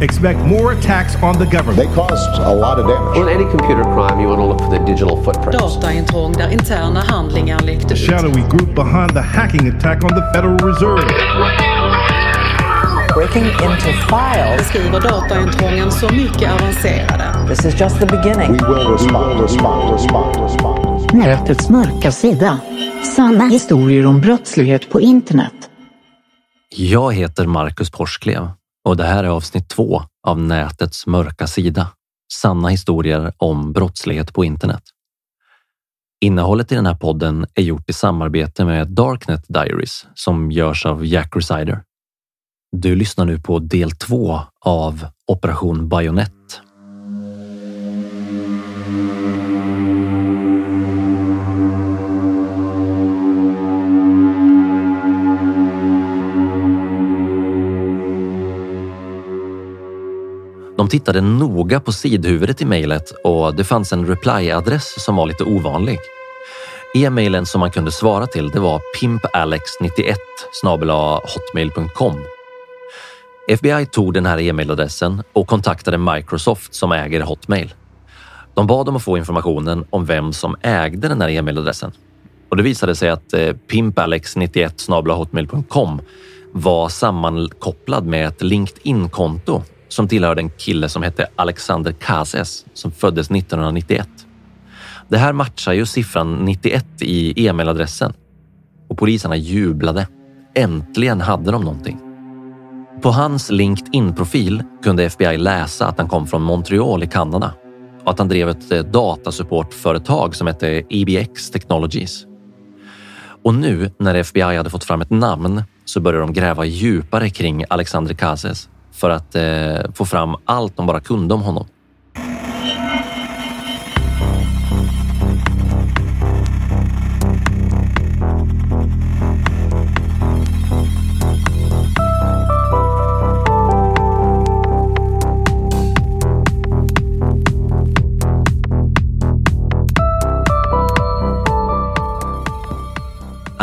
Expect more attacks on the government. They caused a lot of damage. On any computer crime, you want to look for the digital footprint. Dataintrång där interna handlingar läckte The shadowy group behind the hacking attack on the Federal Reserve. breaking into files. Beskriver dataintrången så mycket avancerade. This is just the beginning. We will respond, we will respond, respond, respond. Nätets mörka sida. Sanna historier om brottslighet på internet. Jag heter Marcus Porsklev och det här är avsnitt två av Nätets mörka sida. Sanna historier om brottslighet på internet. Innehållet i den här podden är gjort i samarbete med Darknet Diaries som görs av Jack Resider. Du lyssnar nu på del två av Operation Bayonet. De tittade noga på sidhuvudet i mejlet och det fanns en reply-adress som var lite ovanlig. E-mailen som man kunde svara till det var pimpalex91 hotmail.com. FBI tog den här e-mailadressen och kontaktade Microsoft som äger Hotmail. De bad om att få informationen om vem som ägde den här e-mailadressen. Och det visade sig att eh, pimpalex91 hotmail.com var sammankopplad med ett LinkedIn-konto som tillhörde en kille som hette Alexander Kases som föddes 1991. Det här matchar ju siffran 91 i e-mailadressen och poliserna jublade. Äntligen hade de någonting. På hans LinkedIn-profil kunde FBI läsa att han kom från Montreal i Kanada och att han drev ett eh, datasupportföretag som hette EBX Technologies. Och nu när FBI hade fått fram ett namn så började de gräva djupare kring Alexander Kazes för att eh, få fram allt de bara kunde om honom.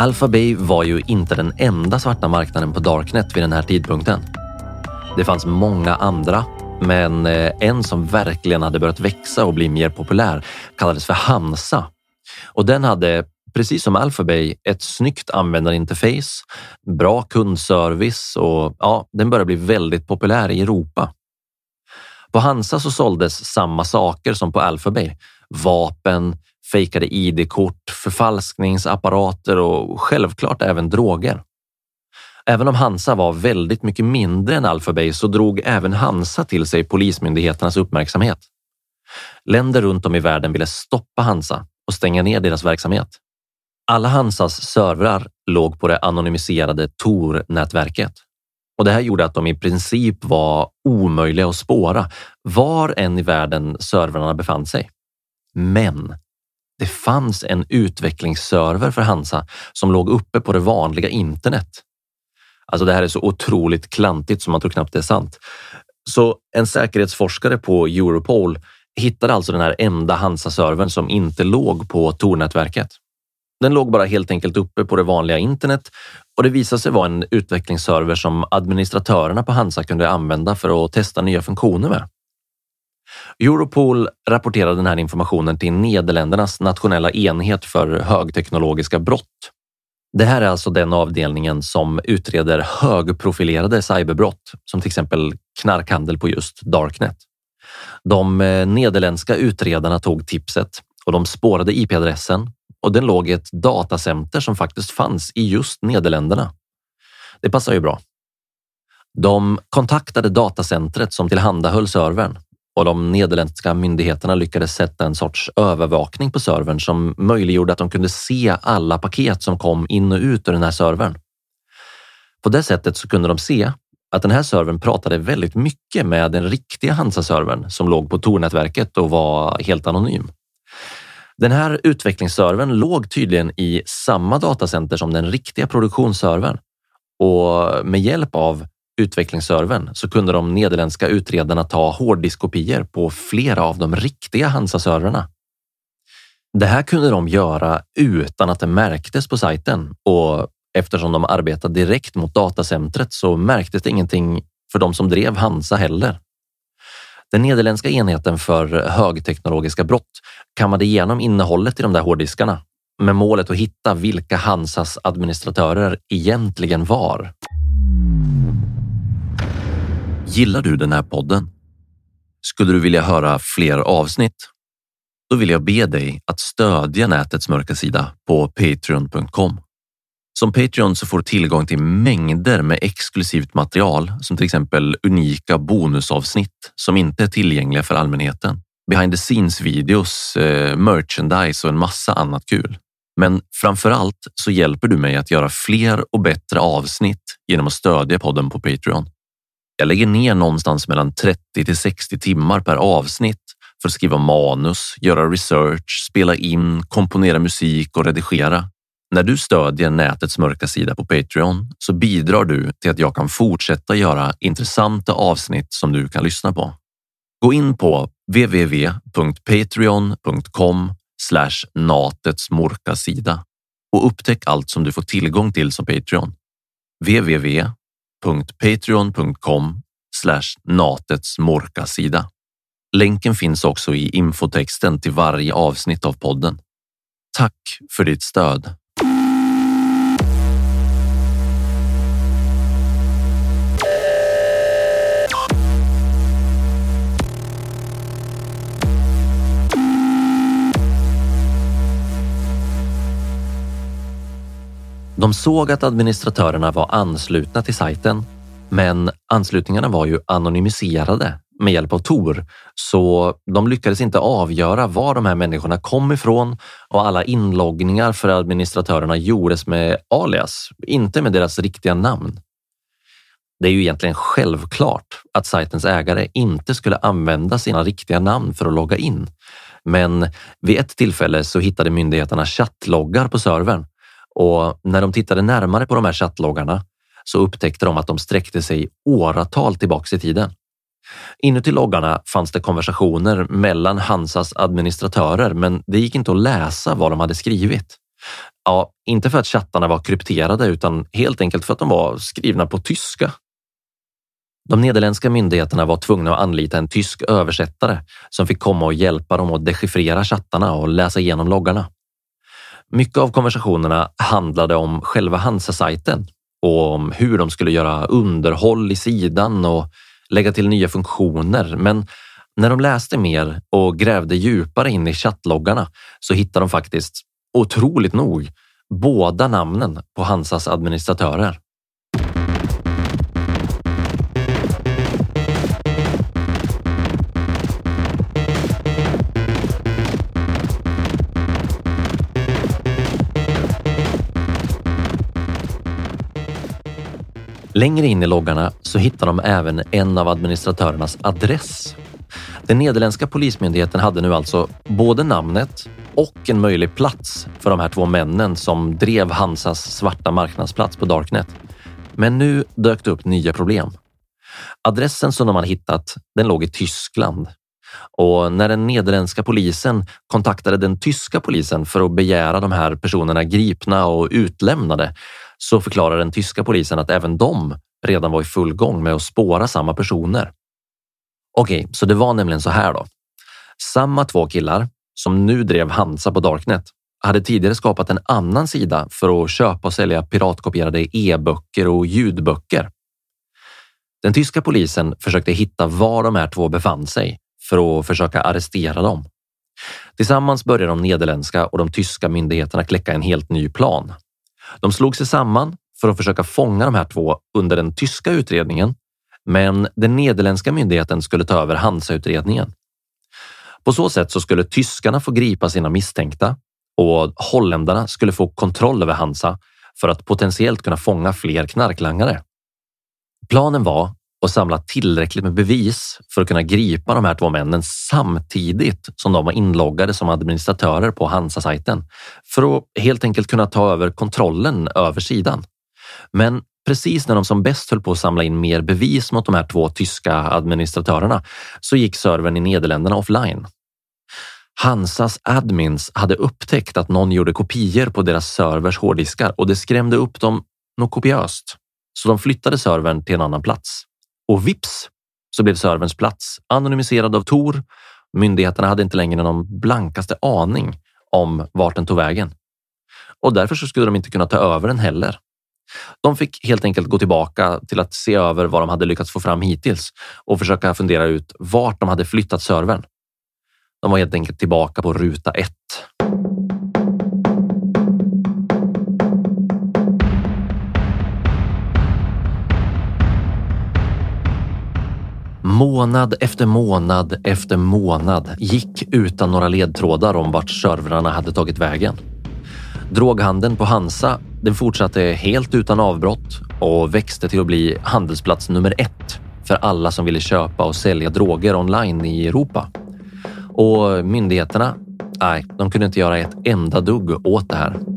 Alphabay var ju inte den enda svarta marknaden på Darknet vid den här tidpunkten. Det fanns många andra, men eh, en som verkligen hade börjat växa och bli mer populär kallades för Hansa. Och den hade, precis som Alphabay, ett snyggt användarinterface, bra kundservice och ja, den började bli väldigt populär i Europa. På Hansa så såldes samma saker som på Alphabay. Vapen, fejkade ID-kort, förfalskningsapparater och självklart även droger. Även om Hansa var väldigt mycket mindre än Alphabay så drog även Hansa till sig polismyndigheternas uppmärksamhet. Länder runt om i världen ville stoppa Hansa och stänga ner deras verksamhet. Alla Hansas servrar låg på det anonymiserade Tor-nätverket och det här gjorde att de i princip var omöjliga att spåra var än i världen servrarna befann sig. Men det fanns en utvecklingsserver för Hansa som låg uppe på det vanliga internet. Alltså det här är så otroligt klantigt som man tror knappt det är sant. Så en säkerhetsforskare på Europol hittade alltså den här enda Hansa-servern som inte låg på Tor-nätverket. Den låg bara helt enkelt uppe på det vanliga internet och det visade sig vara en utvecklingsserver som administratörerna på Hansa kunde använda för att testa nya funktioner med. Europol rapporterade den här informationen till Nederländernas nationella enhet för högteknologiska brott. Det här är alltså den avdelningen som utreder högprofilerade cyberbrott, som till exempel knarkhandel på just Darknet. De eh, nederländska utredarna tog tipset och de spårade IP-adressen och den låg i ett datacenter som faktiskt fanns i just Nederländerna. Det passar ju bra. De kontaktade datacentret som tillhandahöll servern och de nederländska myndigheterna lyckades sätta en sorts övervakning på servern som möjliggjorde att de kunde se alla paket som kom in och ut ur den här servern. På det sättet så kunde de se att den här servern pratade väldigt mycket med den riktiga Hansa-servern som låg på Tor-nätverket och var helt anonym. Den här utvecklingsservern låg tydligen i samma datacenter som den riktiga produktionsservern och med hjälp av utvecklingsservern så kunde de nederländska utredarna ta hårddiskopier på flera av de riktiga Hansa-servrarna. Det här kunde de göra utan att det märktes på sajten och eftersom de arbetade direkt mot datacentret så märktes det ingenting för de som drev Hansa heller. Den nederländska enheten för högteknologiska brott kammade igenom innehållet i de där hårddiskarna med målet att hitta vilka Hansas administratörer egentligen var. Gillar du den här podden? Skulle du vilja höra fler avsnitt? Då vill jag be dig att stödja nätets mörka sida på patreon.com. Som Patreon så får du tillgång till mängder med exklusivt material som till exempel unika bonusavsnitt som inte är tillgängliga för allmänheten. Behind the scenes videos, eh, merchandise och en massa annat kul. Men framför allt så hjälper du mig att göra fler och bättre avsnitt genom att stödja podden på Patreon. Jag lägger ner någonstans mellan 30 till 60 timmar per avsnitt för att skriva manus, göra research, spela in, komponera musik och redigera. När du stödjer nätets mörka sida på Patreon så bidrar du till att jag kan fortsätta göra intressanta avsnitt som du kan lyssna på. Gå in på www.patreon.com natets mörka sida och upptäck allt som du får tillgång till som Patreon www.patreon.com natets mörka sida. Länken finns också i infotexten till varje avsnitt av podden. Tack för ditt stöd! De såg att administratörerna var anslutna till sajten, men anslutningarna var ju anonymiserade med hjälp av Tor, så de lyckades inte avgöra var de här människorna kom ifrån och alla inloggningar för administratörerna gjordes med alias, inte med deras riktiga namn. Det är ju egentligen självklart att sajtens ägare inte skulle använda sina riktiga namn för att logga in. Men vid ett tillfälle så hittade myndigheterna chattloggar på servern och när de tittade närmare på de här chattloggarna så upptäckte de att de sträckte sig åratal tillbaks i tiden. Inuti loggarna fanns det konversationer mellan Hansas administratörer, men det gick inte att läsa vad de hade skrivit. Ja, inte för att chattarna var krypterade utan helt enkelt för att de var skrivna på tyska. De nederländska myndigheterna var tvungna att anlita en tysk översättare som fick komma och hjälpa dem att dechiffrera chattarna och läsa igenom loggarna. Mycket av konversationerna handlade om själva Hansa-sajten och om hur de skulle göra underhåll i sidan och lägga till nya funktioner. Men när de läste mer och grävde djupare in i chattloggarna så hittade de faktiskt, otroligt nog, båda namnen på Hansas administratörer. Längre in i loggarna så hittar de även en av administratörernas adress. Den nederländska polismyndigheten hade nu alltså både namnet och en möjlig plats för de här två männen som drev Hansas svarta marknadsplats på Darknet. Men nu dök det upp nya problem. Adressen som de hade hittat, den låg i Tyskland. Och när den nederländska polisen kontaktade den tyska polisen för att begära de här personerna gripna och utlämnade så förklarar den tyska polisen att även de redan var i full gång med att spåra samma personer. Okej, okay, så det var nämligen så här då. Samma två killar som nu drev Hansa på Darknet hade tidigare skapat en annan sida för att köpa och sälja piratkopierade e-böcker och ljudböcker. Den tyska polisen försökte hitta var de här två befann sig för att försöka arrestera dem. Tillsammans började de nederländska och de tyska myndigheterna kläcka en helt ny plan. De slog sig samman för att försöka fånga de här två under den tyska utredningen, men den nederländska myndigheten skulle ta över Hansa-utredningen. På så sätt så skulle tyskarna få gripa sina misstänkta och holländarna skulle få kontroll över Hansa för att potentiellt kunna fånga fler knarklangare. Planen var och samla tillräckligt med bevis för att kunna gripa de här två männen samtidigt som de var inloggade som administratörer på Hansa-sajten för att helt enkelt kunna ta över kontrollen över sidan. Men precis när de som bäst höll på att samla in mer bevis mot de här två tyska administratörerna så gick servern i Nederländerna offline. Hansas admins hade upptäckt att någon gjorde kopior på deras servers hårddiskar och det skrämde upp dem något kopiöst. Så de flyttade servern till en annan plats. Och vips så blev serverns plats anonymiserad av Tor. Myndigheterna hade inte längre någon blankaste aning om vart den tog vägen. Och därför så skulle de inte kunna ta över den heller. De fick helt enkelt gå tillbaka till att se över vad de hade lyckats få fram hittills och försöka fundera ut vart de hade flyttat servern. De var helt enkelt tillbaka på ruta ett. Månad efter månad efter månad gick utan några ledtrådar om vart servrarna hade tagit vägen. Droghandeln på Hansa den fortsatte helt utan avbrott och växte till att bli handelsplats nummer ett för alla som ville köpa och sälja droger online i Europa. Och myndigheterna, nej, de kunde inte göra ett enda dugg åt det här.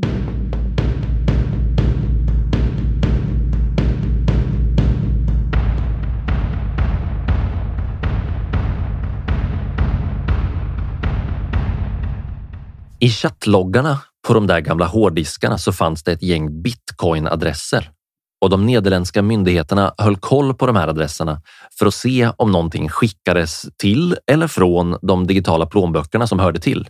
I chattloggarna på de där gamla hårddiskarna så fanns det ett gäng bitcoin-adresser och de nederländska myndigheterna höll koll på de här adresserna för att se om någonting skickades till eller från de digitala plånböckerna som hörde till.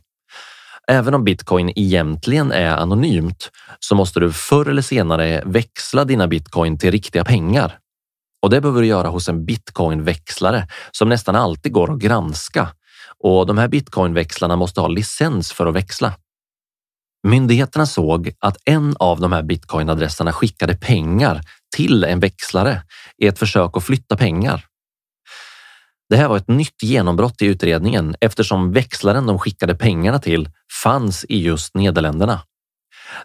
Även om bitcoin egentligen är anonymt så måste du förr eller senare växla dina bitcoin till riktiga pengar. Och det behöver du göra hos en bitcoinväxlare som nästan alltid går att granska. Och de här bitcoinväxlarna måste ha licens för att växla. Myndigheterna såg att en av de här bitcoinadresserna skickade pengar till en växlare i ett försök att flytta pengar. Det här var ett nytt genombrott i utredningen eftersom växlaren de skickade pengarna till fanns i just Nederländerna.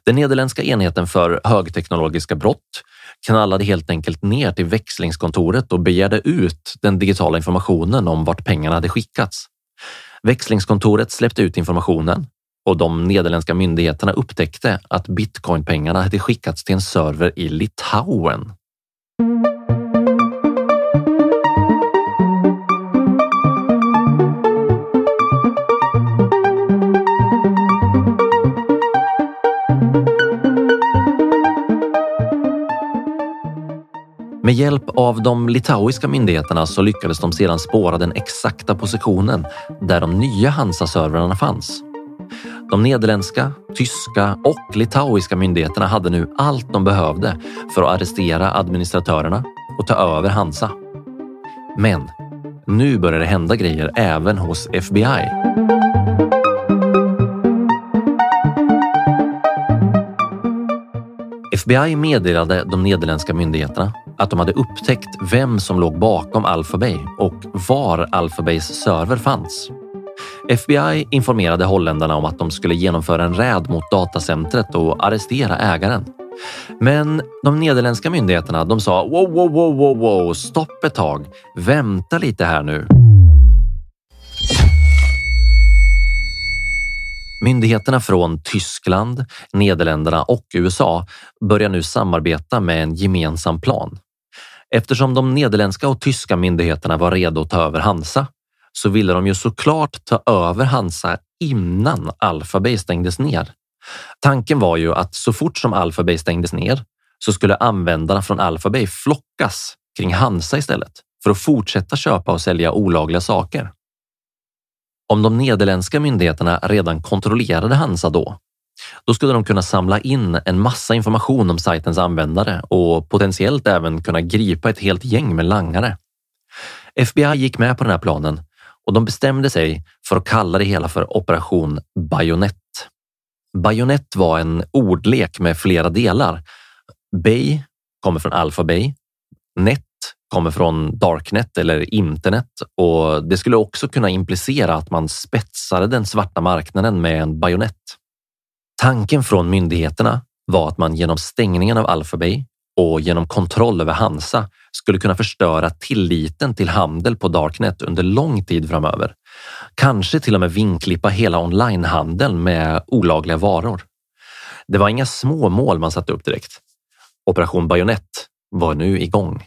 Den nederländska enheten för högteknologiska brott knallade helt enkelt ner till växlingskontoret och begärde ut den digitala informationen om vart pengarna hade skickats. Växlingskontoret släppte ut informationen och de nederländska myndigheterna upptäckte att bitcoinpengarna hade skickats till en server i Litauen. Med hjälp av de litauiska myndigheterna så lyckades de sedan spåra den exakta positionen där de nya Hansa-servrarna fanns. De nederländska, tyska och litauiska myndigheterna hade nu allt de behövde för att arrestera administratörerna och ta över Hansa. Men nu börjar det hända grejer även hos FBI. FBI meddelade de nederländska myndigheterna att de hade upptäckt vem som låg bakom Alphabay och var Alphabays server fanns. FBI informerade holländarna om att de skulle genomföra en räd mot datacentret och arrestera ägaren. Men de nederländska myndigheterna de sa wow, wow, wow, wow, wow, stopp ett tag. Vänta lite här nu. Myndigheterna från Tyskland, Nederländerna och USA börjar nu samarbeta med en gemensam plan. Eftersom de nederländska och tyska myndigheterna var redo att ta över Hansa så ville de ju såklart ta över Hansa innan Alphabay stängdes ner. Tanken var ju att så fort som Alphabay stängdes ner så skulle användarna från Alphabay flockas kring Hansa istället för att fortsätta köpa och sälja olagliga saker. Om de nederländska myndigheterna redan kontrollerade Hansa då, då skulle de kunna samla in en massa information om sajtens användare och potentiellt även kunna gripa ett helt gäng med langare. FBI gick med på den här planen och de bestämde sig för att kalla det hela för Operation Bajonett. Bajonett var en ordlek med flera delar. Bay kommer från Alpha Bay. Net kommer från Darknet eller internet och det skulle också kunna implicera att man spetsade den svarta marknaden med en bajonett. Tanken från myndigheterna var att man genom stängningen av Alphabay och genom kontroll över Hansa skulle kunna förstöra tilliten till handel på Darknet under lång tid framöver. Kanske till och med vinklippa hela onlinehandeln med olagliga varor. Det var inga små mål man satte upp direkt. Operation Bajonett var nu igång.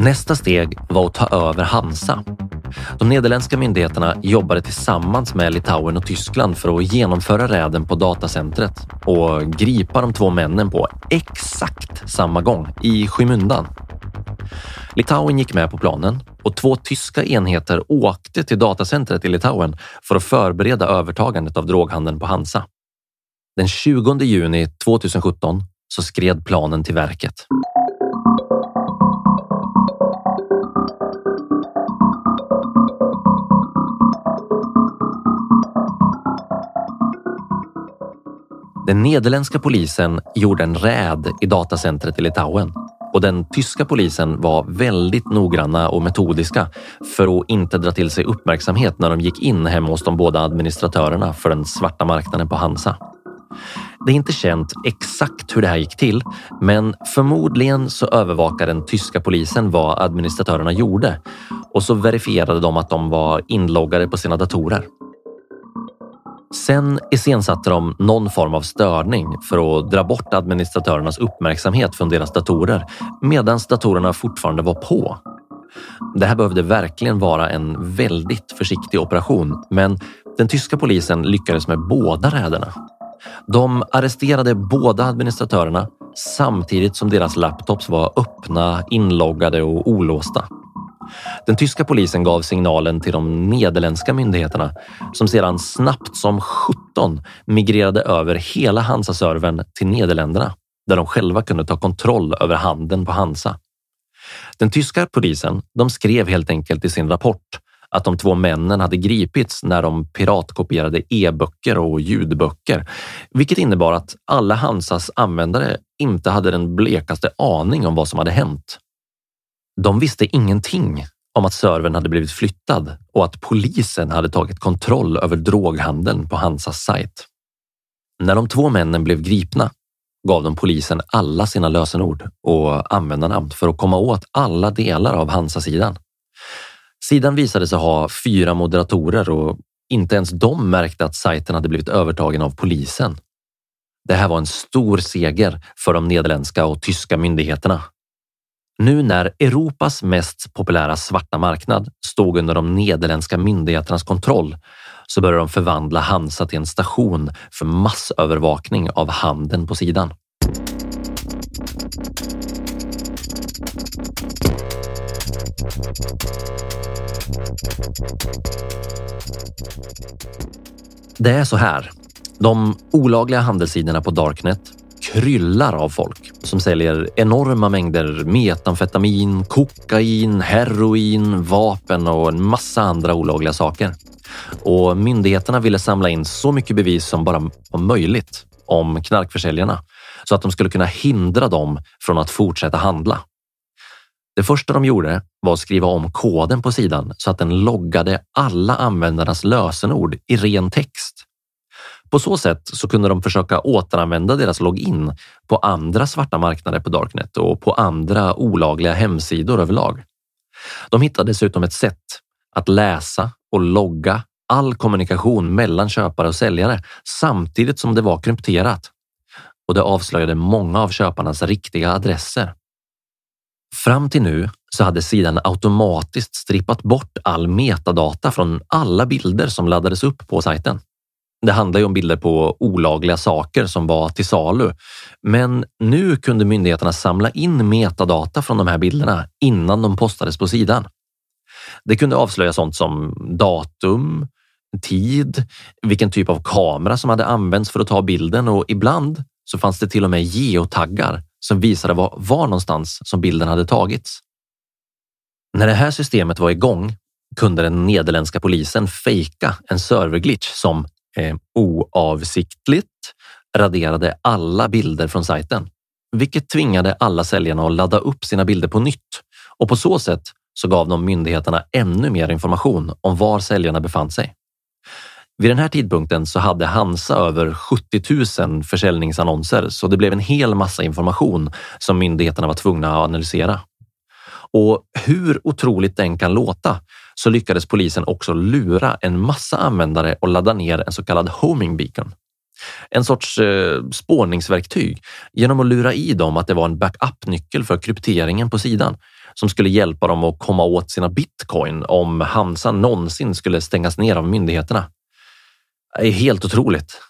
Nästa steg var att ta över Hansa. De nederländska myndigheterna jobbade tillsammans med Litauen och Tyskland för att genomföra räden på datacentret och gripa de två männen på exakt samma gång i skymundan. Litauen gick med på planen och två tyska enheter åkte till datacentret i Litauen för att förbereda övertagandet av droghandeln på Hansa. Den 20 juni 2017 så skred planen till verket. Den nederländska polisen gjorde en räd i datacentret i Litauen och den tyska polisen var väldigt noggranna och metodiska för att inte dra till sig uppmärksamhet när de gick in hemma hos de båda administratörerna för den svarta marknaden på Hansa. Det är inte känt exakt hur det här gick till, men förmodligen så övervakade den tyska polisen vad administratörerna gjorde och så verifierade de att de var inloggade på sina datorer. Sen iscensatte de någon form av störning för att dra bort administratörernas uppmärksamhet från deras datorer medan datorerna fortfarande var på. Det här behövde verkligen vara en väldigt försiktig operation, men den tyska polisen lyckades med båda räderna. De arresterade båda administratörerna samtidigt som deras laptops var öppna, inloggade och olåsta. Den tyska polisen gav signalen till de nederländska myndigheterna som sedan snabbt som 17 migrerade över hela Hansa-servern till Nederländerna där de själva kunde ta kontroll över handeln på Hansa. Den tyska polisen de skrev helt enkelt i sin rapport att de två männen hade gripits när de piratkopierade e-böcker och ljudböcker, vilket innebar att alla Hansas användare inte hade den blekaste aning om vad som hade hänt. De visste ingenting om att servern hade blivit flyttad och att polisen hade tagit kontroll över droghandeln på Hansas sajt. När de två männen blev gripna gav de polisen alla sina lösenord och användarnamn för att komma åt alla delar av Hansa-sidan. Sidan visade sig ha fyra moderatorer och inte ens de märkte att sajten hade blivit övertagen av polisen. Det här var en stor seger för de nederländska och tyska myndigheterna nu när Europas mest populära svarta marknad stod under de nederländska myndigheternas kontroll så började de förvandla Hansa till en station för massövervakning av handeln på sidan. Det är så här. De olagliga handelssidorna på Darknet kryllar av folk som säljer enorma mängder metamfetamin, kokain, heroin, vapen och en massa andra olagliga saker. Och myndigheterna ville samla in så mycket bevis som bara var möjligt om knarkförsäljarna så att de skulle kunna hindra dem från att fortsätta handla. Det första de gjorde var att skriva om koden på sidan så att den loggade alla användarnas lösenord i ren text. På så sätt så kunde de försöka återanvända deras login på andra svarta marknader på Darknet och på andra olagliga hemsidor överlag. De hittade dessutom ett sätt att läsa och logga all kommunikation mellan köpare och säljare samtidigt som det var krypterat. Och det avslöjade många av köparnas riktiga adresser. Fram till nu så hade sidan automatiskt strippat bort all metadata från alla bilder som laddades upp på sajten. Det handlar ju om bilder på olagliga saker som var till salu. Men nu kunde myndigheterna samla in metadata från de här bilderna innan de postades på sidan. Det kunde avslöja sånt som datum, tid, vilken typ av kamera som hade använts för att ta bilden och ibland så fanns det till och med geotaggar som visade var, var någonstans som bilden hade tagits. När det här systemet var igång kunde den nederländska polisen fejka en serverglitch som eh, oavsiktligt raderade alla bilder från sajten, vilket tvingade alla säljarna att ladda upp sina bilder på nytt och på så sätt så gav de myndigheterna ännu mer information om var säljarna befann sig. Vid den här tidpunkten så hade Hansa över 70 000 försäljningsannonser så det blev en hel massa information som myndigheterna var tvungna att analysera. Och hur otroligt den kan låta så lyckades polisen också lura en massa användare och ladda ner en så kallad homing beacon. En sorts eh, spårningsverktyg genom att lura i dem att det var en backup-nyckel för krypteringen på sidan som skulle hjälpa dem att komma åt sina bitcoin om Hansa någonsin skulle stängas ner av myndigheterna. Det är helt otroligt.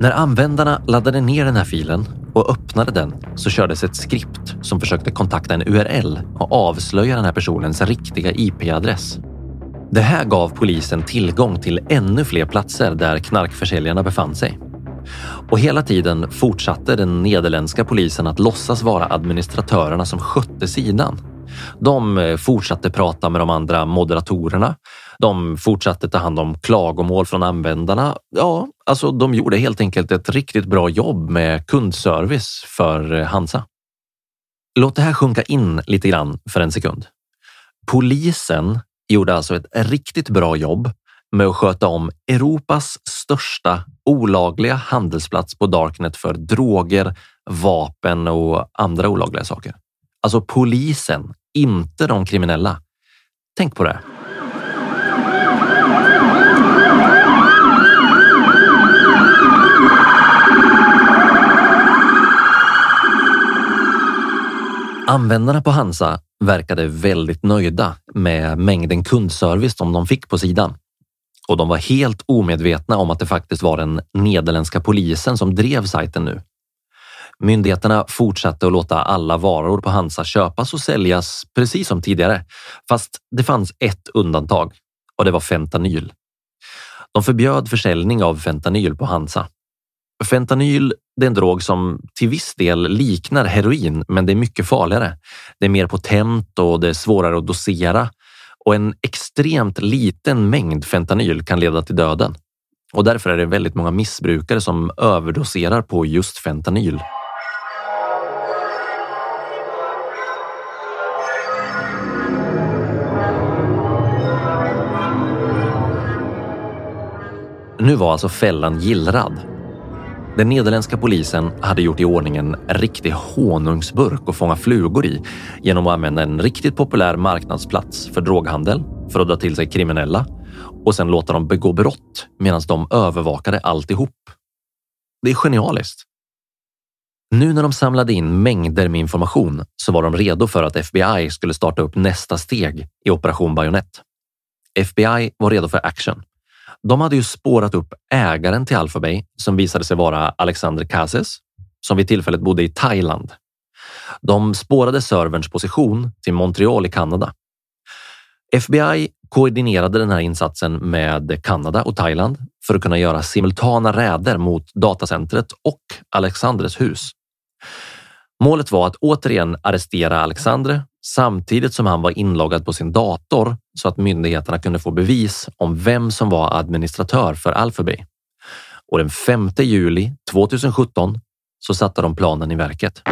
När användarna laddade ner den här filen och öppnade den så kördes ett skript som försökte kontakta en URL och avslöja den här personens riktiga IP-adress. Det här gav polisen tillgång till ännu fler platser där knarkförsäljarna befann sig. Och hela tiden fortsatte den nederländska polisen att låtsas vara administratörerna som skötte sidan. De eh, fortsatte prata med de andra moderatorerna. De fortsatte ta hand om klagomål från användarna. Ja, alltså de gjorde helt enkelt ett riktigt bra jobb med kundservice för eh, Hansa. Låt det här sjunka in lite grann för en sekund. Polisen gjorde alltså ett riktigt bra jobb med att sköta om Europas största olagliga handelsplats på Darknet för droger, vapen och andra olagliga saker. Alltså polisen, inte de kriminella. Tänk på det. Användarna på Hansa verkade väldigt nöjda med mängden kundservice som de fick på sidan. Och de var helt omedvetna om att det faktiskt var den nederländska polisen som drev sajten nu. Myndigheterna fortsatte att låta alla varor på Hansa köpas och säljas precis som tidigare. Fast det fanns ett undantag och det var fentanyl. De förbjöd försäljning av fentanyl på Hansa. Fentanyl det är en drog som till viss del liknar heroin, men det är mycket farligare. Det är mer potent och det är svårare att dosera och en extremt liten mängd fentanyl kan leda till döden. Och därför är det väldigt många missbrukare som överdoserar på just fentanyl. Nu var alltså fällan gillrad den nederländska polisen hade gjort i ordning en riktig honungsburk att fånga flugor i genom att använda en riktigt populär marknadsplats för droghandel för att dra till sig kriminella och sen låta dem begå brott medan de övervakade alltihop. Det är genialiskt. Nu när de samlade in mängder med information så var de redo för att FBI skulle starta upp nästa steg i Operation Bajonett. FBI var redo för action de hade ju spårat upp ägaren till Alphabay som visade sig vara Alexander Kases, som vid tillfället bodde i Thailand. De spårade serverns position till Montreal i Kanada. FBI koordinerade den här insatsen med Kanada och Thailand för att kunna göra simultana räder mot datacentret och Alexandres hus. Målet var att återigen arrestera Alexandre samtidigt som han var inloggad på sin dator så att myndigheterna kunde få bevis om vem som var administratör för Alphabay. Och den 5 juli 2017 så satte de planen i verket.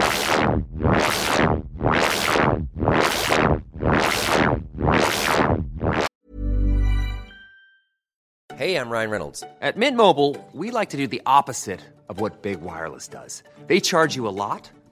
Hey, I'm Ryan Reynolds. At Mint Mobile, we like to do the opposite of what Big Wireless does. They charge you a lot,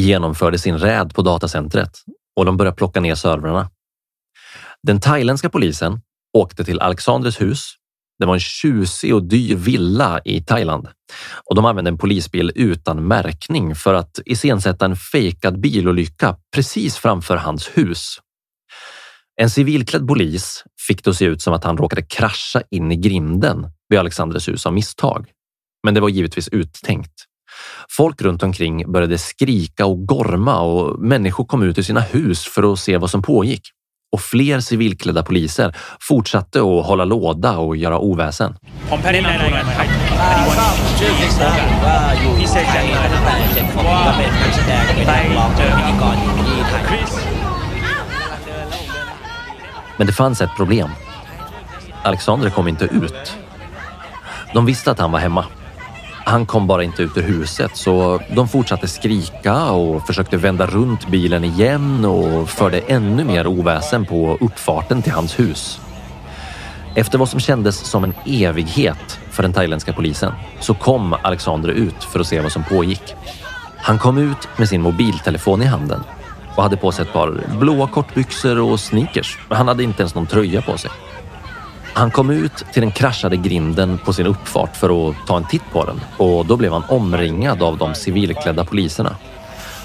genomförde sin räd på datacentret och de började plocka ner servrarna. Den thailändska polisen åkte till Alexandres hus. Det var en tjusig och dyr villa i Thailand och de använde en polisbil utan märkning för att iscensätta en fejkad bilolycka precis framför hans hus. En civilklädd polis fick det att se ut som att han råkade krascha in i grinden vid Alexandres hus av misstag. Men det var givetvis uttänkt. Folk runt omkring började skrika och gorma och människor kom ut ur sina hus för att se vad som pågick. Och fler civilklädda poliser fortsatte att hålla låda och göra oväsen. Men det fanns ett problem. Alexander kom inte ut. De visste att han var hemma. Han kom bara inte ut ur huset så de fortsatte skrika och försökte vända runt bilen igen och förde ännu mer oväsen på uppfarten till hans hus. Efter vad som kändes som en evighet för den thailändska polisen så kom Alexander ut för att se vad som pågick. Han kom ut med sin mobiltelefon i handen och hade på sig ett par blåa kortbyxor och sneakers. Han hade inte ens någon tröja på sig. Han kom ut till den kraschade grinden på sin uppfart för att ta en titt på den och då blev han omringad av de civilklädda poliserna.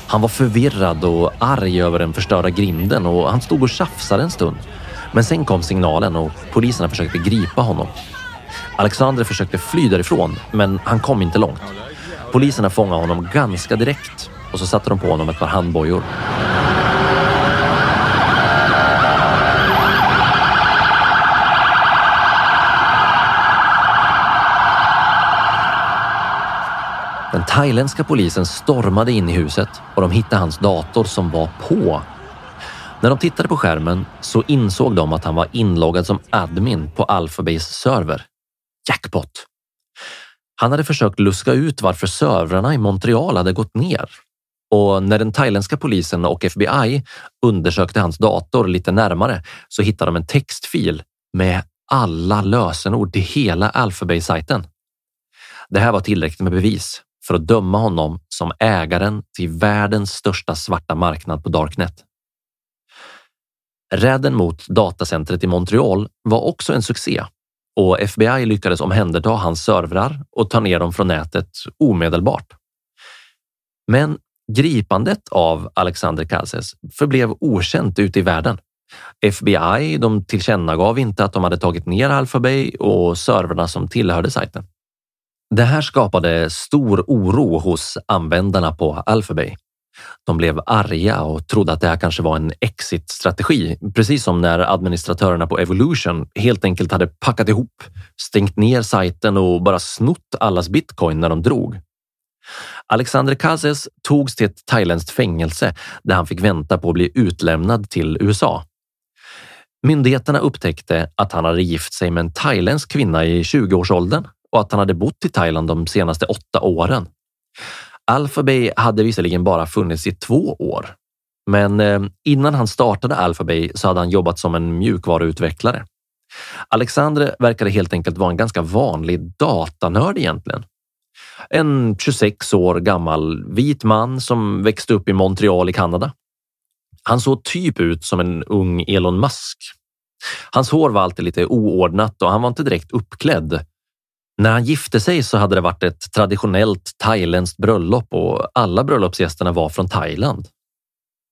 Han var förvirrad och arg över den förstörda grinden och han stod och tjafsade en stund. Men sen kom signalen och poliserna försökte gripa honom. Alexander försökte fly därifrån, men han kom inte långt. Poliserna fångade honom ganska direkt och så satte de på honom ett par handbojor. Den thailändska polisen stormade in i huset och de hittade hans dator som var på. När de tittade på skärmen så insåg de att han var inloggad som admin på Alphabase server. Jackpot! Han hade försökt luska ut varför servrarna i Montreal hade gått ner. Och när den thailändska polisen och FBI undersökte hans dator lite närmare så hittade de en textfil med alla lösenord till hela Alphabase-sajten. Det här var tillräckligt med bevis för att döma honom som ägaren till världens största svarta marknad på Darknet. Räden mot datacentret i Montreal var också en succé och FBI lyckades omhänderta hans servrar och ta ner dem från nätet omedelbart. Men gripandet av Alexander Kalses förblev okänt ute i världen. FBI de tillkännagav inte att de hade tagit ner Alphabay och servrarna som tillhörde sajten. Det här skapade stor oro hos användarna på Alphabay. De blev arga och trodde att det här kanske var en exit-strategi, precis som när administratörerna på Evolution helt enkelt hade packat ihop, stängt ner sajten och bara snott allas bitcoin när de drog. Alexander Kazes togs till ett thailändskt fängelse där han fick vänta på att bli utlämnad till USA. Myndigheterna upptäckte att han hade gift sig med en thailändsk kvinna i 20-årsåldern och att han hade bott i Thailand de senaste åtta åren. Alphabay hade visserligen bara funnits i två år, Men eh, innan han startade Alphabay så hade han jobbat som en mjukvaruutvecklare. Alexandre verkade helt enkelt vara en ganska vanlig datanörd egentligen. En 26 år gammal vit man som växte upp i Montreal i Kanada. Han såg typ ut som en ung Elon Musk. Hans hår var alltid lite oordnat och han var inte direkt uppklädd. När han gifte sig så hade det varit ett traditionellt thailändskt bröllop och alla bröllopsgästerna var från Thailand.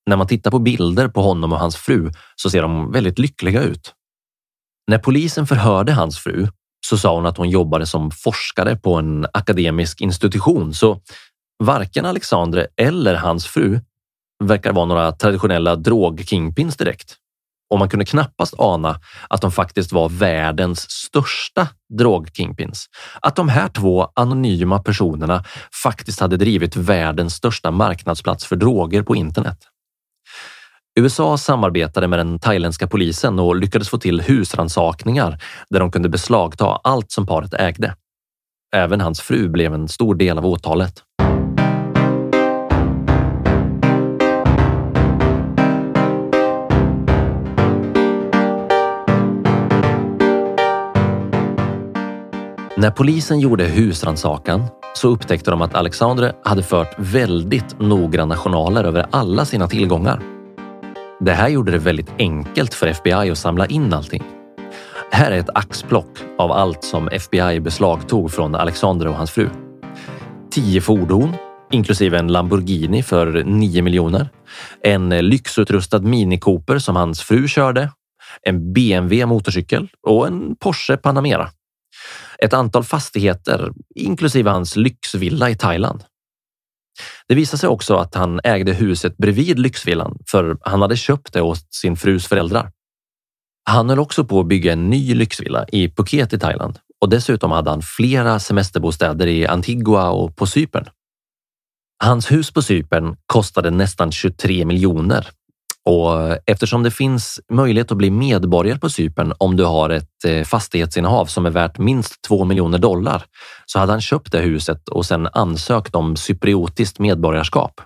När man tittar på bilder på honom och hans fru så ser de väldigt lyckliga ut. När polisen förhörde hans fru så sa hon att hon jobbade som forskare på en akademisk institution, så varken Alexandre eller hans fru verkar vara några traditionella drogkingpins direkt. Och man kunde knappast ana att de faktiskt var världens största drogkingpins. Att de här två anonyma personerna faktiskt hade drivit världens största marknadsplats för droger på internet. USA samarbetade med den thailändska polisen och lyckades få till husransakningar där de kunde beslagta allt som paret ägde. Även hans fru blev en stor del av åtalet. När polisen gjorde husrannsakan så upptäckte de att Alexandre hade fört väldigt noggranna journaler över alla sina tillgångar. Det här gjorde det väldigt enkelt för FBI att samla in allting. Här är ett axplock av allt som FBI beslagtog från Alexander och hans fru. Tio fordon, inklusive en Lamborghini för 9 miljoner. En lyxutrustad Mini Cooper som hans fru körde. En BMW motorcykel och en Porsche Panamera. Ett antal fastigheter, inklusive hans lyxvilla i Thailand. Det visade sig också att han ägde huset bredvid lyxvillan för han hade köpt det åt sin frus föräldrar. Han höll också på att bygga en ny lyxvilla i Phuket i Thailand och dessutom hade han flera semesterbostäder i Antigua och på Cypern. Hans hus på Cypern kostade nästan 23 miljoner och eftersom det finns möjlighet att bli medborgare på Cypern om du har ett eh, fastighetsinnehav som är värt minst 2 miljoner dollar så hade han köpt det huset och sedan ansökt om cypriotiskt medborgarskap.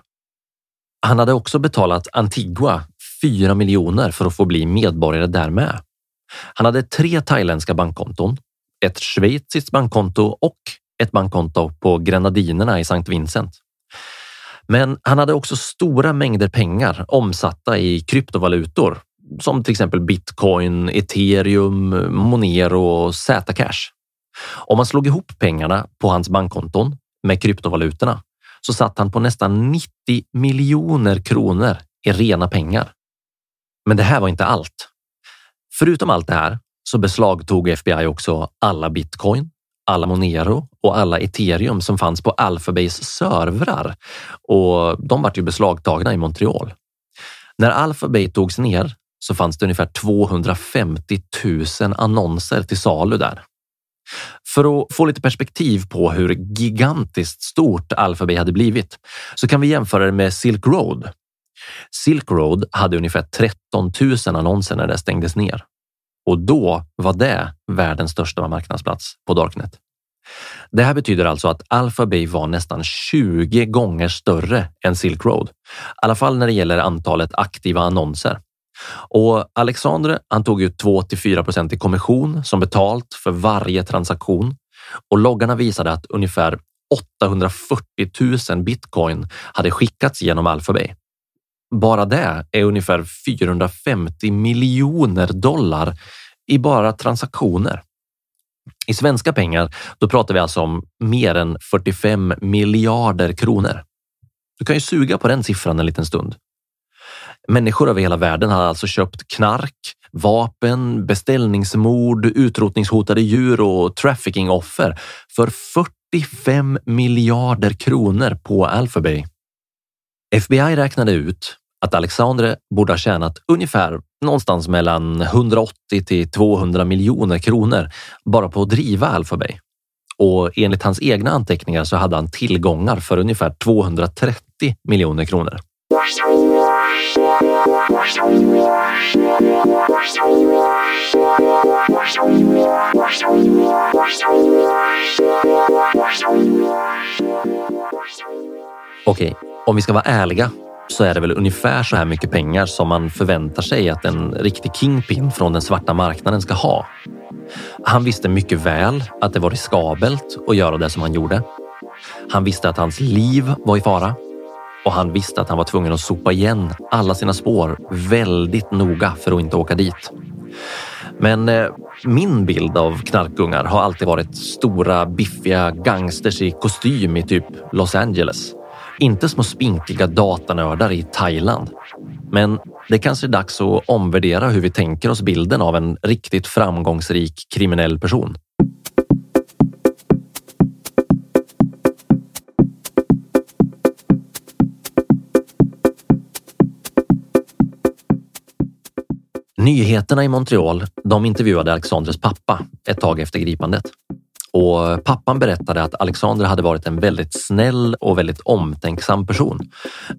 Han hade också betalat Antigua 4 miljoner för att få bli medborgare där med. Han hade tre thailändska bankkonton, ett schweiziskt bankkonto och ett bankkonto på Grenadinerna i Sankt Vincent. Men han hade också stora mängder pengar omsatta i kryptovalutor som till exempel bitcoin, ethereum, monero och zcash. Om man slog ihop pengarna på hans bankkonton med kryptovalutorna så satt han på nästan 90 miljoner kronor i rena pengar. Men det här var inte allt. Förutom allt det här så beslagtog FBI också alla bitcoin, alla Monero och alla ethereum som fanns på Alphabase servrar och de vart ju beslagtagna i Montreal. När Alphabet togs ner så fanns det ungefär 250 000 annonser till salu där. För att få lite perspektiv på hur gigantiskt stort Alphabet hade blivit så kan vi jämföra det med Silk Road. Silk Road hade ungefär 13 000 annonser när det stängdes ner och då var det världens största marknadsplats på Darknet. Det här betyder alltså att Alphabay var nästan 20 gånger större än Silk Road, i alla fall när det gäller antalet aktiva annonser. Och Alexandre, han tog ut 2 till 4 procent i kommission som betalt för varje transaktion och loggarna visade att ungefär 840 000 bitcoin hade skickats genom Alphabay. Bara det är ungefär 450 miljoner dollar i bara transaktioner. I svenska pengar, då pratar vi alltså om mer än 45 miljarder kronor. Du kan ju suga på den siffran en liten stund. Människor över hela världen har alltså köpt knark, vapen, beställningsmord, utrotningshotade djur och traffickingoffer för 45 miljarder kronor på Alphabay. FBI räknade ut att Alexandre borde ha tjänat ungefär någonstans mellan 180 till 200 miljoner kronor bara på att driva Alphabay. Och enligt hans egna anteckningar så hade han tillgångar för ungefär 230 miljoner kronor. Okej, om vi ska vara ärliga så är det väl ungefär så här mycket pengar som man förväntar sig att en riktig kingpin från den svarta marknaden ska ha. Han visste mycket väl att det var riskabelt att göra det som han gjorde. Han visste att hans liv var i fara och han visste att han var tvungen att sopa igen alla sina spår väldigt noga för att inte åka dit. Men eh, min bild av knarkungar har alltid varit stora biffiga gangsters i kostym i typ Los Angeles. Inte små spinkliga datanördar i Thailand. Men det kanske är dags att omvärdera hur vi tänker oss bilden av en riktigt framgångsrik kriminell person. Nyheterna i Montreal de intervjuade Alexandres pappa ett tag efter gripandet. Och pappan berättade att Alexander hade varit en väldigt snäll och väldigt omtänksam person.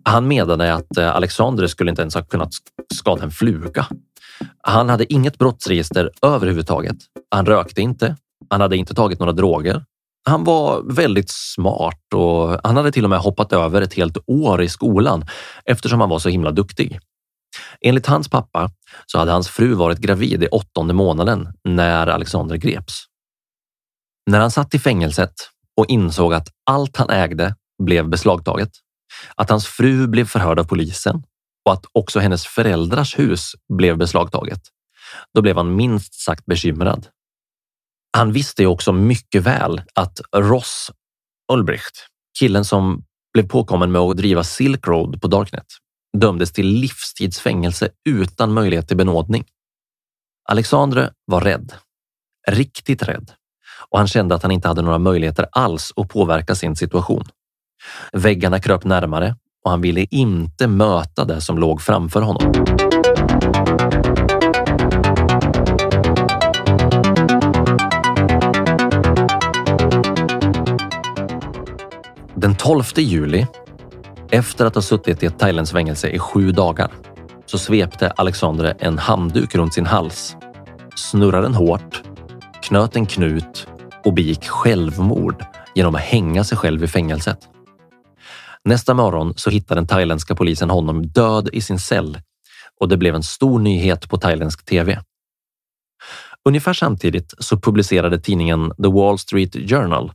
Han menade att eh, Alexander skulle inte ens ha kunnat skada en fluga. Han hade inget brottsregister överhuvudtaget. Han rökte inte. Han hade inte tagit några droger. Han var väldigt smart och han hade till och med hoppat över ett helt år i skolan eftersom han var så himla duktig. Enligt hans pappa så hade hans fru varit gravid i åttonde månaden när Alexander greps. När han satt i fängelset och insåg att allt han ägde blev beslagtaget, att hans fru blev förhörd av polisen och att också hennes föräldrars hus blev beslagtaget, då blev han minst sagt bekymrad. Han visste också mycket väl att Ross Ulbricht, killen som blev påkommen med att driva Silk Road på Darknet, dömdes till livstidsfängelse utan möjlighet till benådning. Alexandre var rädd. Riktigt rädd. Och han kände att han inte hade några möjligheter alls att påverka sin situation. Väggarna kröp närmare och han ville inte möta det som låg framför honom. Den 12 juli efter att ha suttit i ett thailändskt fängelse i sju dagar så svepte Alexandre en handduk runt sin hals, snurrade den hårt, knöt en knut och begick självmord genom att hänga sig själv i fängelset. Nästa morgon så hittade den thailändska polisen honom död i sin cell och det blev en stor nyhet på thailändsk tv. Ungefär samtidigt så publicerade tidningen The Wall Street Journal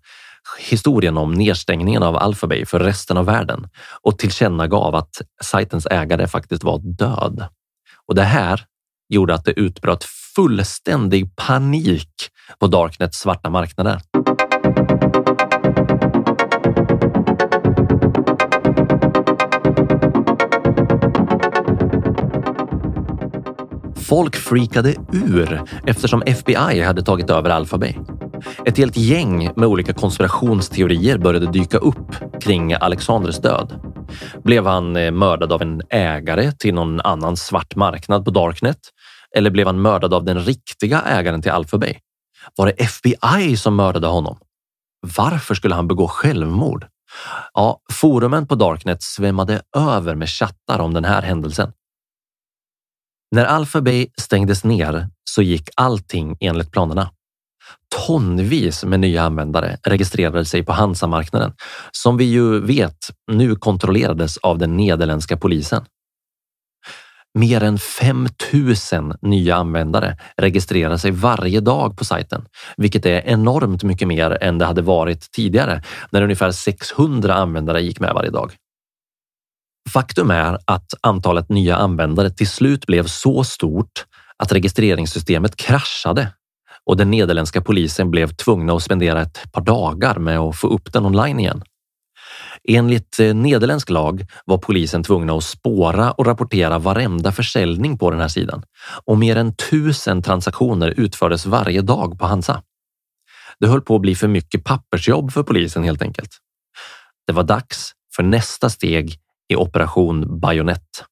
historien om nedstängningen av Alphabay för resten av världen och tillkännagav att sajtens ägare faktiskt var död. Och det här gjorde att det utbröt fullständig panik på Darknets svarta marknader. Folk freakade ur eftersom FBI hade tagit över Alphabay. Ett helt gäng med olika konspirationsteorier började dyka upp kring Alexanders död. Blev han eh, mördad av en ägare till någon annan svart marknad på Darknet? Eller blev han mördad av den riktiga ägaren till Alphabay? Var det FBI som mördade honom? Varför skulle han begå självmord? Ja, forumen på Darknet svämmade över med chattar om den här händelsen. När Alphabay stängdes ner så gick allting enligt planerna. Tonvis med nya användare registrerade sig på Hansa-marknaden som vi ju vet nu kontrollerades av den nederländska polisen. Mer än 5000 nya användare registrerar sig varje dag på sajten, vilket är enormt mycket mer än det hade varit tidigare när ungefär 600 användare gick med varje dag. Faktum är att antalet nya användare till slut blev så stort att registreringssystemet kraschade och den nederländska polisen blev tvungna att spendera ett par dagar med att få upp den online igen. Enligt eh, nederländsk lag var polisen tvungna att spåra och rapportera varenda försäljning på den här sidan och mer än tusen transaktioner utfördes varje dag på Hansa. Det höll på att bli för mycket pappersjobb för polisen helt enkelt. Det var dags för nästa steg i Operation Bajonett.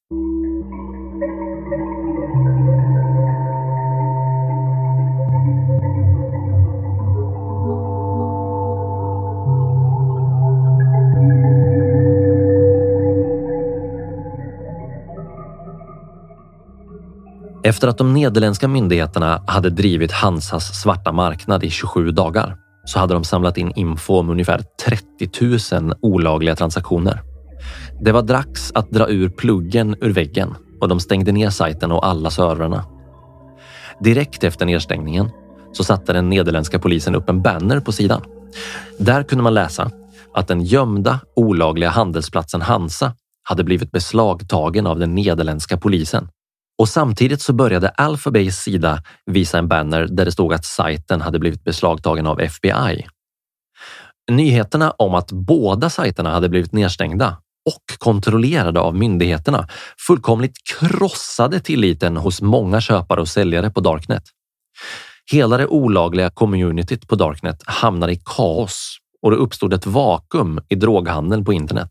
Efter att de nederländska myndigheterna hade drivit Hansas svarta marknad i 27 dagar så hade de samlat in info om ungefär 30 000 olagliga transaktioner. Det var dags att dra ur pluggen ur väggen och de stängde ner sajten och alla servrarna. Direkt efter nedstängningen så satte den nederländska polisen upp en banner på sidan. Där kunde man läsa att den gömda olagliga handelsplatsen Hansa hade blivit beslagtagen av den nederländska polisen. Och samtidigt så började Alphabays sida visa en banner där det stod att sajten hade blivit beslagtagen av FBI. Nyheterna om att båda sajterna hade blivit nedstängda och kontrollerade av myndigheterna fullkomligt krossade tilliten hos många köpare och säljare på Darknet. Hela det olagliga communityt på Darknet hamnade i kaos och det uppstod ett vakuum i droghandeln på internet.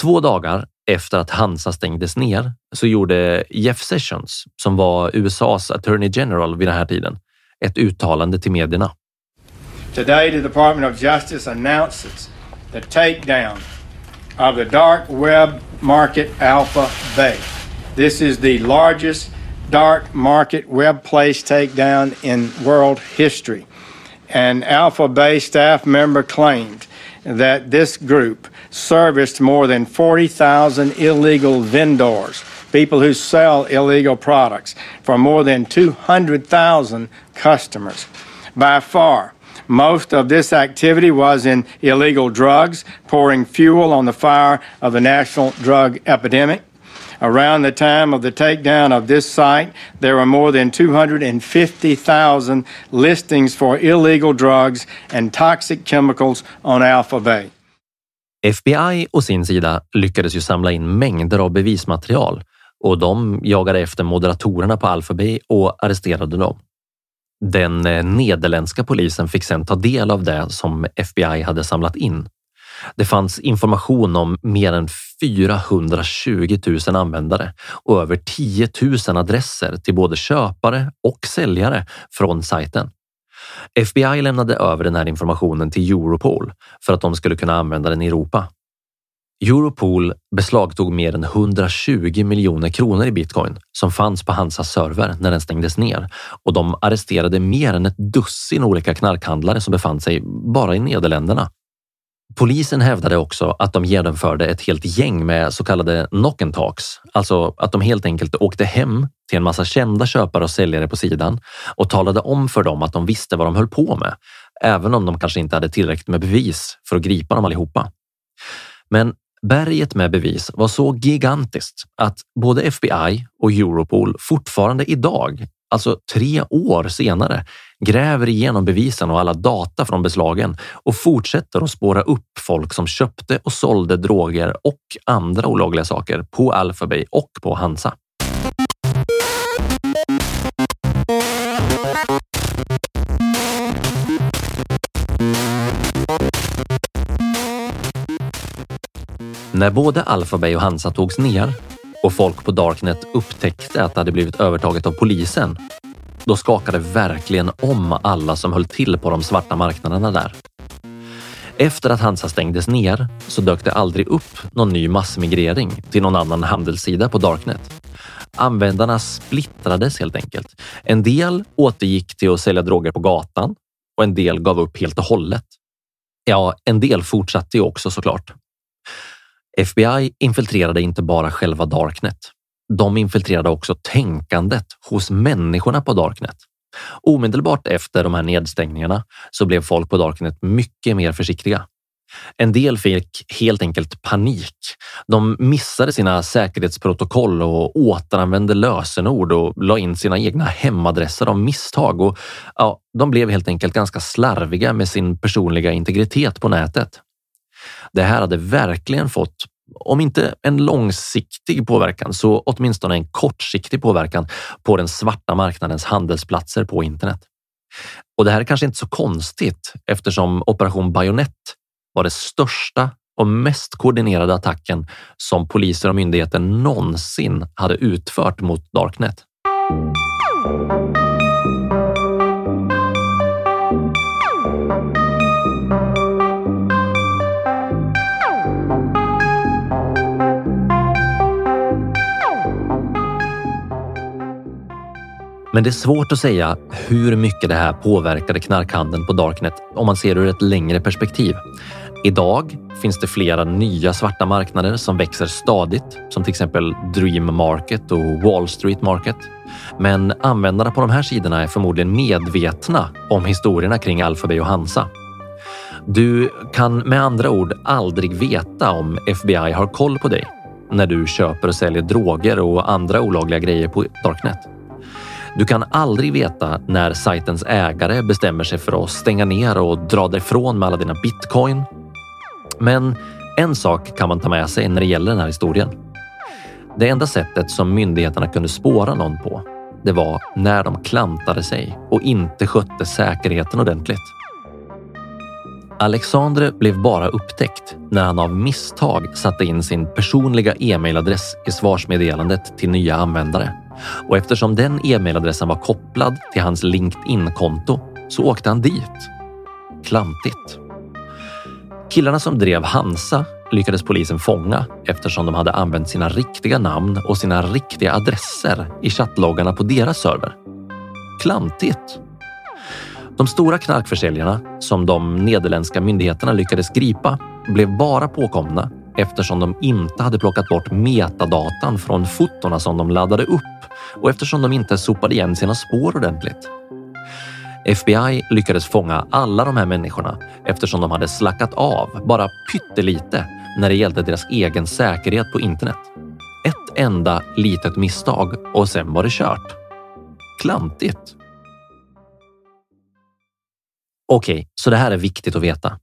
Två dagar efter att Hansa stängdes ner så gjorde Jeff Sessions, som var USAs Attorney General vid den här tiden, ett uttalande till medierna. Today the Department of Justice announces the takedown of the dark web market Alpha Bay. This is the largest dark market web place takedown in world history. An Alpha Bay staff member claimed that this group serviced more than 40,000 illegal vendors, people who sell illegal products, for more than 200,000 customers. By far, most of this activity was in illegal drugs, pouring fuel on the fire of the national drug epidemic. Around the time of the takedown of this site, there were more than 250,000 listings for illegal drugs and toxic chemicals on Alpha Bay. FBI å sin sida lyckades ju samla in mängder av bevismaterial och de jagade efter moderatorerna på Alpha och arresterade dem. Den eh, nederländska polisen fick sedan ta del av det som FBI hade samlat in. Det fanns information om mer än 420 000 användare och över 10 000 adresser till både köpare och säljare från sajten. FBI lämnade över den här informationen till Europol för att de skulle kunna använda den i Europa. Europol beslagtog mer än 120 miljoner kronor i bitcoin som fanns på Hansas server när den stängdes ner och de arresterade mer än ett dussin olika knarkhandlare som befann sig bara i Nederländerna. Polisen hävdade också att de genomförde ett helt gäng med så kallade knock and talks, alltså att de helt enkelt åkte hem till en massa kända köpare och säljare på sidan och talade om för dem att de visste vad de höll på med, även om de kanske inte hade tillräckligt med bevis för att gripa dem allihopa. Men berget med bevis var så gigantiskt att både FBI och Europol fortfarande idag alltså tre år senare, gräver igenom bevisen och alla data från beslagen och fortsätter att spåra upp folk som köpte och sålde droger och andra olagliga saker på Alphabay och på Hansa. När både Alphabay och Hansa togs ner och folk på Darknet upptäckte att det hade blivit övertaget av polisen, då skakade verkligen om alla som höll till på de svarta marknaderna där. Efter att Hansa stängdes ner så dök det aldrig upp någon ny massmigrering till någon annan handelssida på Darknet. Användarna splittrades helt enkelt. En del återgick till att sälja droger på gatan och en del gav upp helt och hållet. Ja, en del fortsatte ju också såklart. FBI infiltrerade inte bara själva Darknet. De infiltrerade också tänkandet hos människorna på Darknet. Omedelbart efter de här nedstängningarna så blev folk på Darknet mycket mer försiktiga. En del fick helt enkelt panik. De missade sina säkerhetsprotokoll och återanvände lösenord och la in sina egna hemadresser av misstag. Och, ja, de blev helt enkelt ganska slarviga med sin personliga integritet på nätet. Det här hade verkligen fått, om inte en långsiktig påverkan, så åtminstone en kortsiktig påverkan på den svarta marknadens handelsplatser på internet. Och det här är kanske inte så konstigt eftersom Operation Bajonett var det största och mest koordinerade attacken som poliser och myndigheter någonsin hade utfört mot Darknet. Men det är svårt att säga hur mycket det här påverkade knarkhandeln på Darknet om man ser ur ett längre perspektiv. Idag finns det flera nya svarta marknader som växer stadigt, som till exempel Dream Market och Wall Street Market. Men användarna på de här sidorna är förmodligen medvetna om historierna kring Alphabet och Hansa. Du kan med andra ord aldrig veta om FBI har koll på dig när du köper och säljer droger och andra olagliga grejer på Darknet. Du kan aldrig veta när sajtens ägare bestämmer sig för att stänga ner och dra därifrån med alla dina bitcoin. Men en sak kan man ta med sig när det gäller den här historien. Det enda sättet som myndigheterna kunde spåra någon på, det var när de klantade sig och inte skötte säkerheten ordentligt. Alexandre blev bara upptäckt när han av misstag satte in sin personliga e-mailadress i svarsmeddelandet till nya användare. Och eftersom den e-mailadressen var kopplad till hans LinkedIn-konto så åkte han dit. Klantigt. Killarna som drev Hansa lyckades polisen fånga eftersom de hade använt sina riktiga namn och sina riktiga adresser i chattloggarna på deras server. Klantigt. De stora knarkförsäljarna som de nederländska myndigheterna lyckades gripa blev bara påkomna eftersom de inte hade plockat bort metadatan från fotona som de laddade upp och eftersom de inte sopade igen sina spår ordentligt. FBI lyckades fånga alla de här människorna eftersom de hade slackat av bara pyttelite när det gällde deras egen säkerhet på internet. Ett enda litet misstag och sen var det kört. Klantigt. Okej, okay, så det här är viktigt att veta.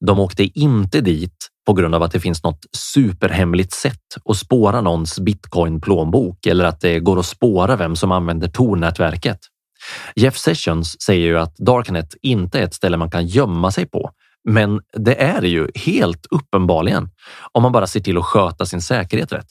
De åkte inte dit på grund av att det finns något superhemligt sätt att spåra någons bitcoin plånbok eller att det går att spåra vem som använder Tor-nätverket. Jeff Sessions säger ju att Darknet inte är ett ställe man kan gömma sig på, men det är det ju helt uppenbarligen om man bara ser till att sköta sin säkerhet rätt.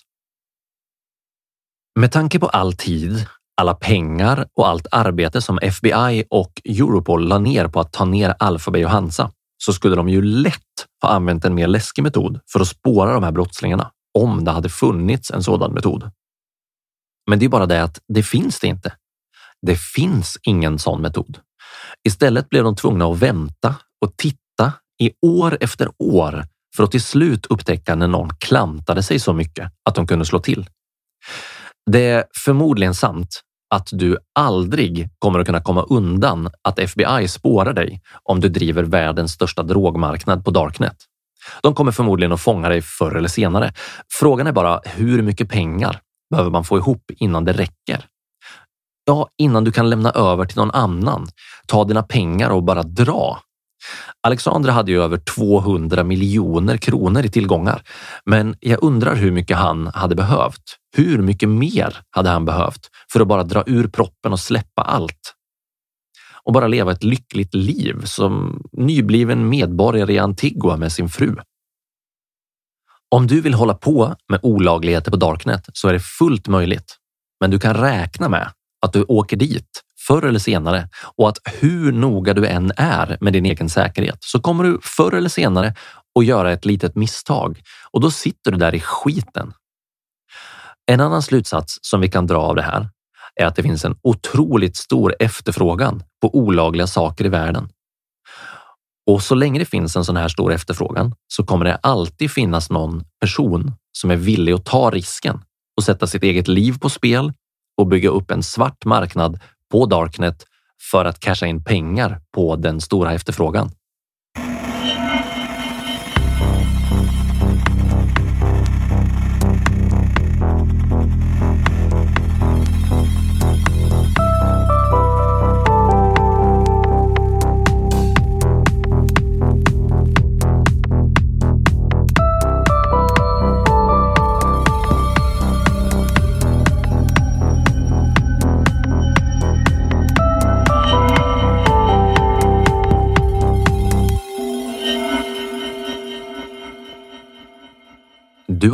Med tanke på all tid, alla pengar och allt arbete som FBI och Europol la ner på att ta ner Alphabet och Hansa så skulle de ju lätt ha använt en mer läskig metod för att spåra de här brottslingarna om det hade funnits en sådan metod. Men det är bara det att det finns det inte. Det finns ingen sån metod. Istället blev de tvungna att vänta och titta i år efter år för att till slut upptäcka när någon klantade sig så mycket att de kunde slå till. Det är förmodligen sant att du aldrig kommer att kunna komma undan att FBI spårar dig om du driver världens största drogmarknad på Darknet. De kommer förmodligen att fånga dig förr eller senare. Frågan är bara hur mycket pengar behöver man få ihop innan det räcker? Ja, innan du kan lämna över till någon annan, ta dina pengar och bara dra. Alexandra hade ju över 200 miljoner kronor i tillgångar, men jag undrar hur mycket han hade behövt. Hur mycket mer hade han behövt för att bara dra ur proppen och släppa allt? Och bara leva ett lyckligt liv som nybliven medborgare i Antigua med sin fru. Om du vill hålla på med olagligheter på Darknet så är det fullt möjligt. Men du kan räkna med att du åker dit förr eller senare och att hur noga du än är med din egen säkerhet så kommer du förr eller senare att göra ett litet misstag och då sitter du där i skiten. En annan slutsats som vi kan dra av det här är att det finns en otroligt stor efterfrågan på olagliga saker i världen. Och så länge det finns en sån här stor efterfrågan så kommer det alltid finnas någon person som är villig att ta risken och sätta sitt eget liv på spel och bygga upp en svart marknad på Darknet för att casha in pengar på den stora efterfrågan.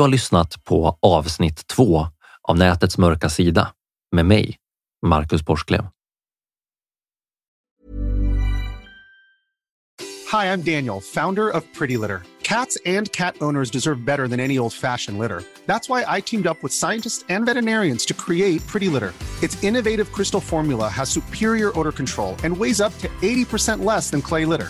Har lyssnat på avsnitt två av Nätets mörka sida med mig, Marcus Borsklev. Hi, I'm Daniel, founder of Pretty Litter. Cats and cat owners deserve better than any old-fashioned litter. That's why I teamed up with scientists and veterinarians to create Pretty Litter. Its innovative crystal formula has superior odor control and weighs up to 80% less than clay litter.